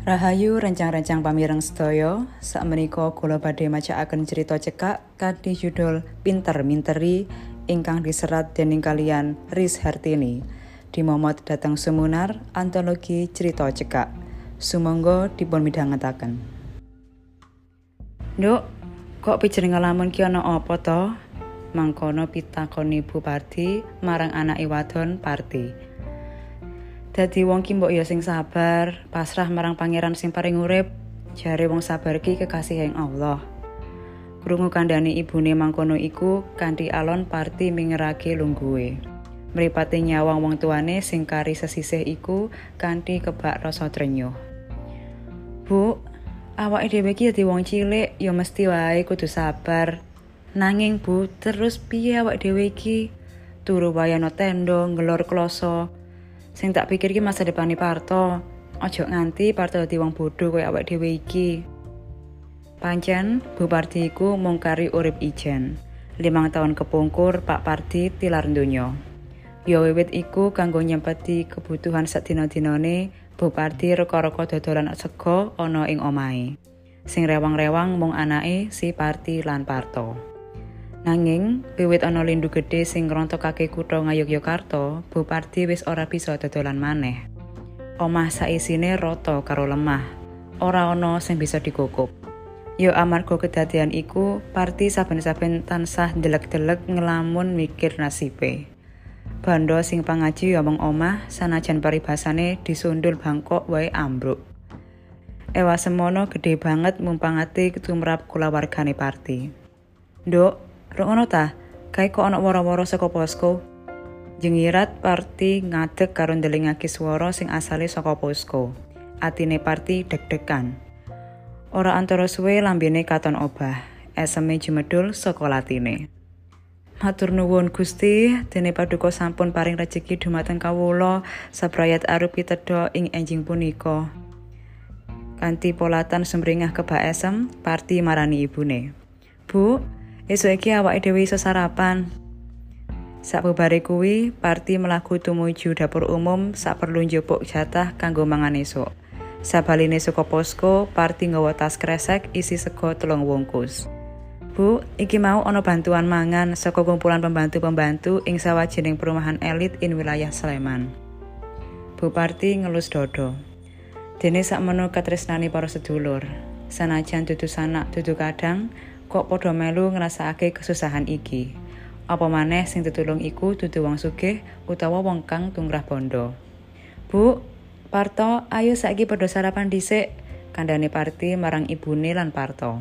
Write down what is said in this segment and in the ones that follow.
Rahayu rencang-rencang pamireng sedaya, sakmenika kula badhe macaaken cerita cekak kanthi judul Pinter Minteri ingkang diserat dening kalian Riz Hertini. Dimomot datang sumunar antologi cerita cekak. Sumangga dipun midhangetaken. Nduk, kok pijer ngalamun ki ana apa to? Mangkono pitakoni Bu Parti marang anake wadon Parti. Dadi wong ki mbok ya sing sabar, pasrah marang pangeran sing paring urip. Jare wong sabar ki kekasih yang Allah. Krungu kandhane ibune mangkono iku kanthi alon parti mingerake lungguhe. Mripate nyawang wong tuane sing kari sesisih iku kanthi kebak rasa trenyuh. Bu, awake dhewe ki dadi wong cilik ya mesti wae kudu sabar. Nanging Bu, terus piye awake dhewe iki? Turu wayano tendo, ngelor kloso, Sing tak pikir ki masa depan Parto. Ojo nganti Parto dadi wong bodoh koyo awake dhewe iki. Pancen, Bu Parti iku mung kari urip ijen. Limang tahun kepungkur Pak Parti tilar donya. Ya wiwit iku kanggo nyempeti kebutuhan sadina-dinane, Bu Parti reka-reka dodolan sego ana ing omahe. Sing rewang-rewang mung anake si Parti lan Parto. Nanging, wiwit ana lindu gedhe sing ngrontokake kutha Ngayogyakarta, Buparti wis ora bisa dodolan maneh. Omah saisine rata karo lemah. Ora ana sing bisa dikukup. Yo amarga kedadian iku, Parti saben-saben tansah ndelek-delek ngelamun mikir nasibe. Bando sing pangaji omong omah sanajan paribasane disundul bangkok wae ambruk. Ewa semono gede banget mumpangati ketumrap kulawargane Parti. Nduk, Rono ta, kae kok ana woro-woro saka posko. Jengirat Parti ngadeg karo ndelingake swara sing asale saka posko. Atine Parti deg-degan. Ora antara suwe lambene katon obah. Eseme jemedul saka latine. Matur nuwun Gusti, dene paduka sampun paring rejeki dumateng kawula sabrayat arupi tedha ing enjing punika. Kanti polatan sumringah kebak esem, Parti marani ibune. Bu, Esuk iki awake dhewe iso sarapan. Sabubare kuwi, Parti melaku tumuju dapur umum sak perlu njupuk jatah kanggo mangan esuk. Sabaline saka posko, Parti nggawa tas kresek isi sego telung wungkus. Bu, iki mau ana bantuan mangan saka kumpulan pembantu-pembantu ing sawajining perumahan elit in wilayah Sleman. Bu Parti ngelus dodo. Dene sakmono katresnani para sedulur. Sanajan dudu sanak dudu kadang, kok padha melu ngrasakake kesusahan iki. Apa maneh sing tetulung iku dudu wong sugih utawa wong kang tumrah bondo. Bu, Parto, ayo saiki padha sarapan dhisik, kandhane Parti marang ibune lan Parto.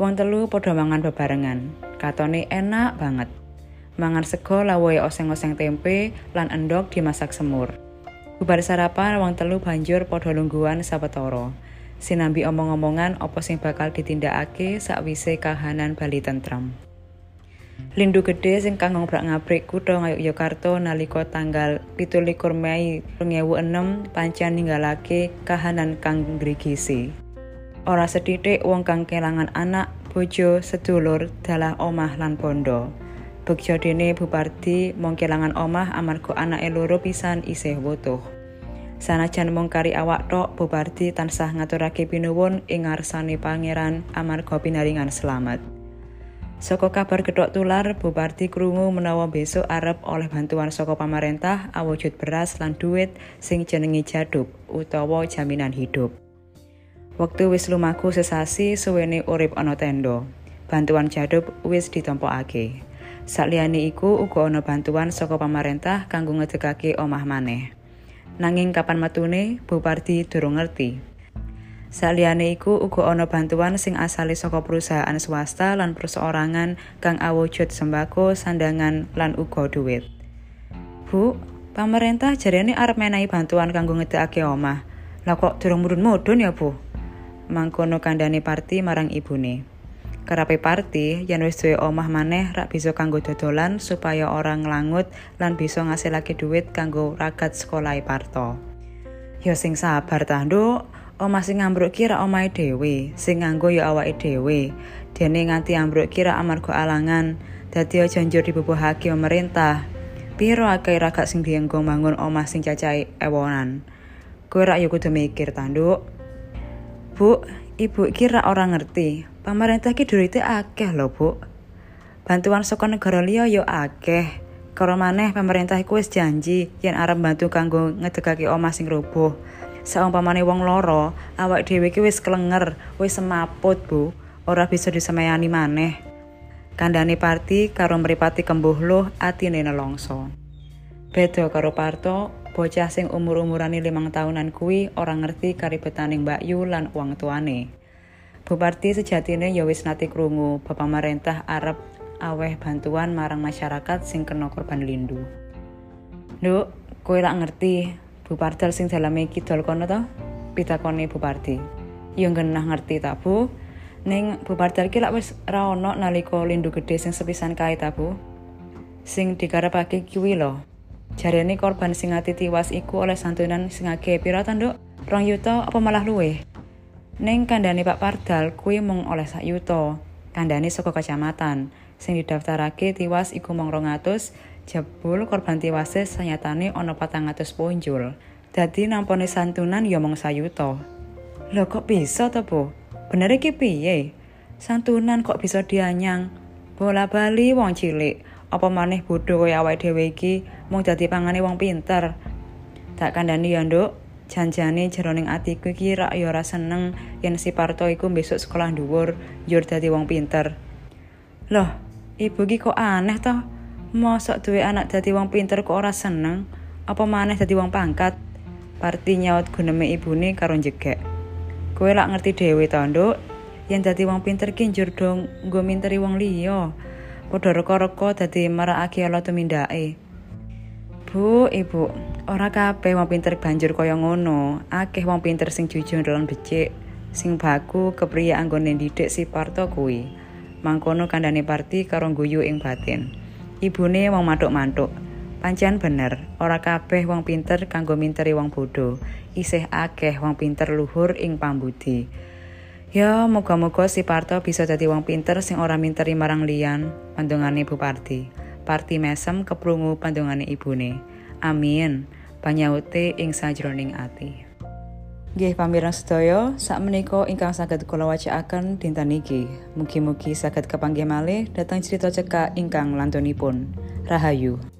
Wong telu padha mangan bebarengan. Katone enak banget. Mangan sego lawuhe oseng-oseng tempe lan endok dimasak semur. Bubar sarapan wong telu banjur padha lungguhan sawetara. Sinambi omong-omongan apa sing bakal ditindakake sakwise kahanan Bali tentrem. Lindu gede sing kang ngobrak-ngabrik kutha Ngayogyakarta nalika tanggal 17 Mei 2006 pancen ninggalake kahanan kang ngrigisi. Ora sethithik wong kang kelangan anak, bojo, sedulur, dalah omah lan bondo. Bekjo dene Bupardi mong kelangan omah amarga anake loro pisan isih wutuh. Sanajan mung kari awak tok, Bobardi tansah ngaturake pinuwun ing ngarsane pangeran amarga pinaringan selamat. Saka kabar gedhok tular, Bobardi krungu menawa besok arep oleh bantuan saka pamarentah awujud beras lan duit sing jenenge jadup utawa jaminan hidup. Waktu wis lumaku sesasi suwene urip ana tenda. Bantuan jadup wis ditompokake. Sakliyane iku uga ana bantuan saka pamarentah kanggo ngedekake omah maneh. Nanging kapan matune Bupardi durung ngerti. Saliyane iku uga ana bantuan sing asale saka perusahaan swasta lan perseorangan kang awujud sembako, sandangan lan uga duit. Bu, pemerintah jarene arep menehi bantuan kanggo ngedekake omah. Lah kok durung mudun ya, Bu? Mangkono kandhane Parti marang ibune. Kerape parti yen wis duwe omah maneh rak bisa kanggo dodolan supaya orang nglangut lan bisa ngasilake duit kanggo ragat sekolahe Parto. Ya sing sabar ta, Nduk. Omah sing ambruk kira omahe dhewe, sing nganggo ya awake dhewe. Dene nganti ambruk kira amarga alangan, dadi aja njur dibubuhake pemerintah. Piro akeh ragat sing dienggo bangun omah sing cacahe ewonan. Kowe rak ya kudu mikir ta, Nduk. Bu, ibu kira orang ngerti. Pemerintah ki durite akeh lho, Bu. Bantuan saka negara liya yo akeh. Karo maneh pemerintah iku wis janji yen arep bantu kanggo ngedegake omah sing rubuh. Saumpamane wong loro, awak dhewe ki wis klenger, wis semaput, Bu. Ora bisa disemeyani maneh. Kandhane Parti karo mripati kembuh luh atine nelongso. Beda karo Parto, bocah sing umur-umurane limang tahunan kuwi ora ngerti karibetaning Mbak Yu lan uang tuane. Buparti sejatine ya wis nate krungu bapak pemerintah arep aweh bantuan marang masyarakat sing kena korban lindu. Nduk, kowe rak ngerti Bupartel sing daleme kidol kono to? Pitakone Buparti. Ya genah ngerti ta, Bu? Ning Bupartel ki lak wis ra ono nalika lindu gedhe sing sepisan kae ta, Bu? Sing dikarepake kuwi lho. Jarene korban sing ati tiwas iku oleh santunan sing akeh pira ta, Nduk? Rong yuta apa malah luwih? Ning kandhane Pak Pardal kuwi mung oleh sak yuta. Kandhane saka kecamatan. Sing didaftarake tiwas iku mung 200, jebul korban tiwase sanyatane ana 400 punjul. Dadi nampone santunan ya mung sayuta. Lho kok bisa to, Bu? Bener iki piye? Santunan kok bisa dianyang? Bola bali wong cilik. Apa maneh bodho kaya awake dhewe iki mung dadi pangane wong pinter. Tak kandhani ya, Nduk. Janjane jeroning atiku iki rak ya ora seneng yen si Parto iku besok sekolah dhuwur njur dadi wong pinter. Loh, ibu iki kok aneh toh? Mosok duwe anak dadi wong pinter kok ora seneng? Apa maneh dadi wong pangkat? Parti nyaut guneme ibune karo jegek. Kowe lak ngerti dhewe to, Nduk. Yen dadi wong pinter ki njur dong nggo minteri wong liya. Padha reka-reka dadi marakake ala tumindake. Bu, Ibu, ora kabeh wong pinter banjur kaya ngono. Akeh wong pinter sing jujur lan becik, sing baku kepriye anggone didik si Parto kuwi. Mangkono kandhane Parti karo guyu ing batin. Ibune wong mantuk-mantuk. Pancen bener, ora kabeh wong pinter kanggo minteri wong bodho. Isih akeh wong pinter luhur ing pambudi. Ya, moga-moga si Parto bisa dadi wong pinter sing ora minteri marang liyan, pandongane Buparti. Parti mesem keprungu pandongane ibune. Amin. Panyaute ing sajroning ati. Nggih pamirang sedaya, sakmenika ingkang saged kula wacaaken dinten iki. Mugi-mugi saged kepanggih malih dhateng crita cekak ingkang lantunipun. Rahayu.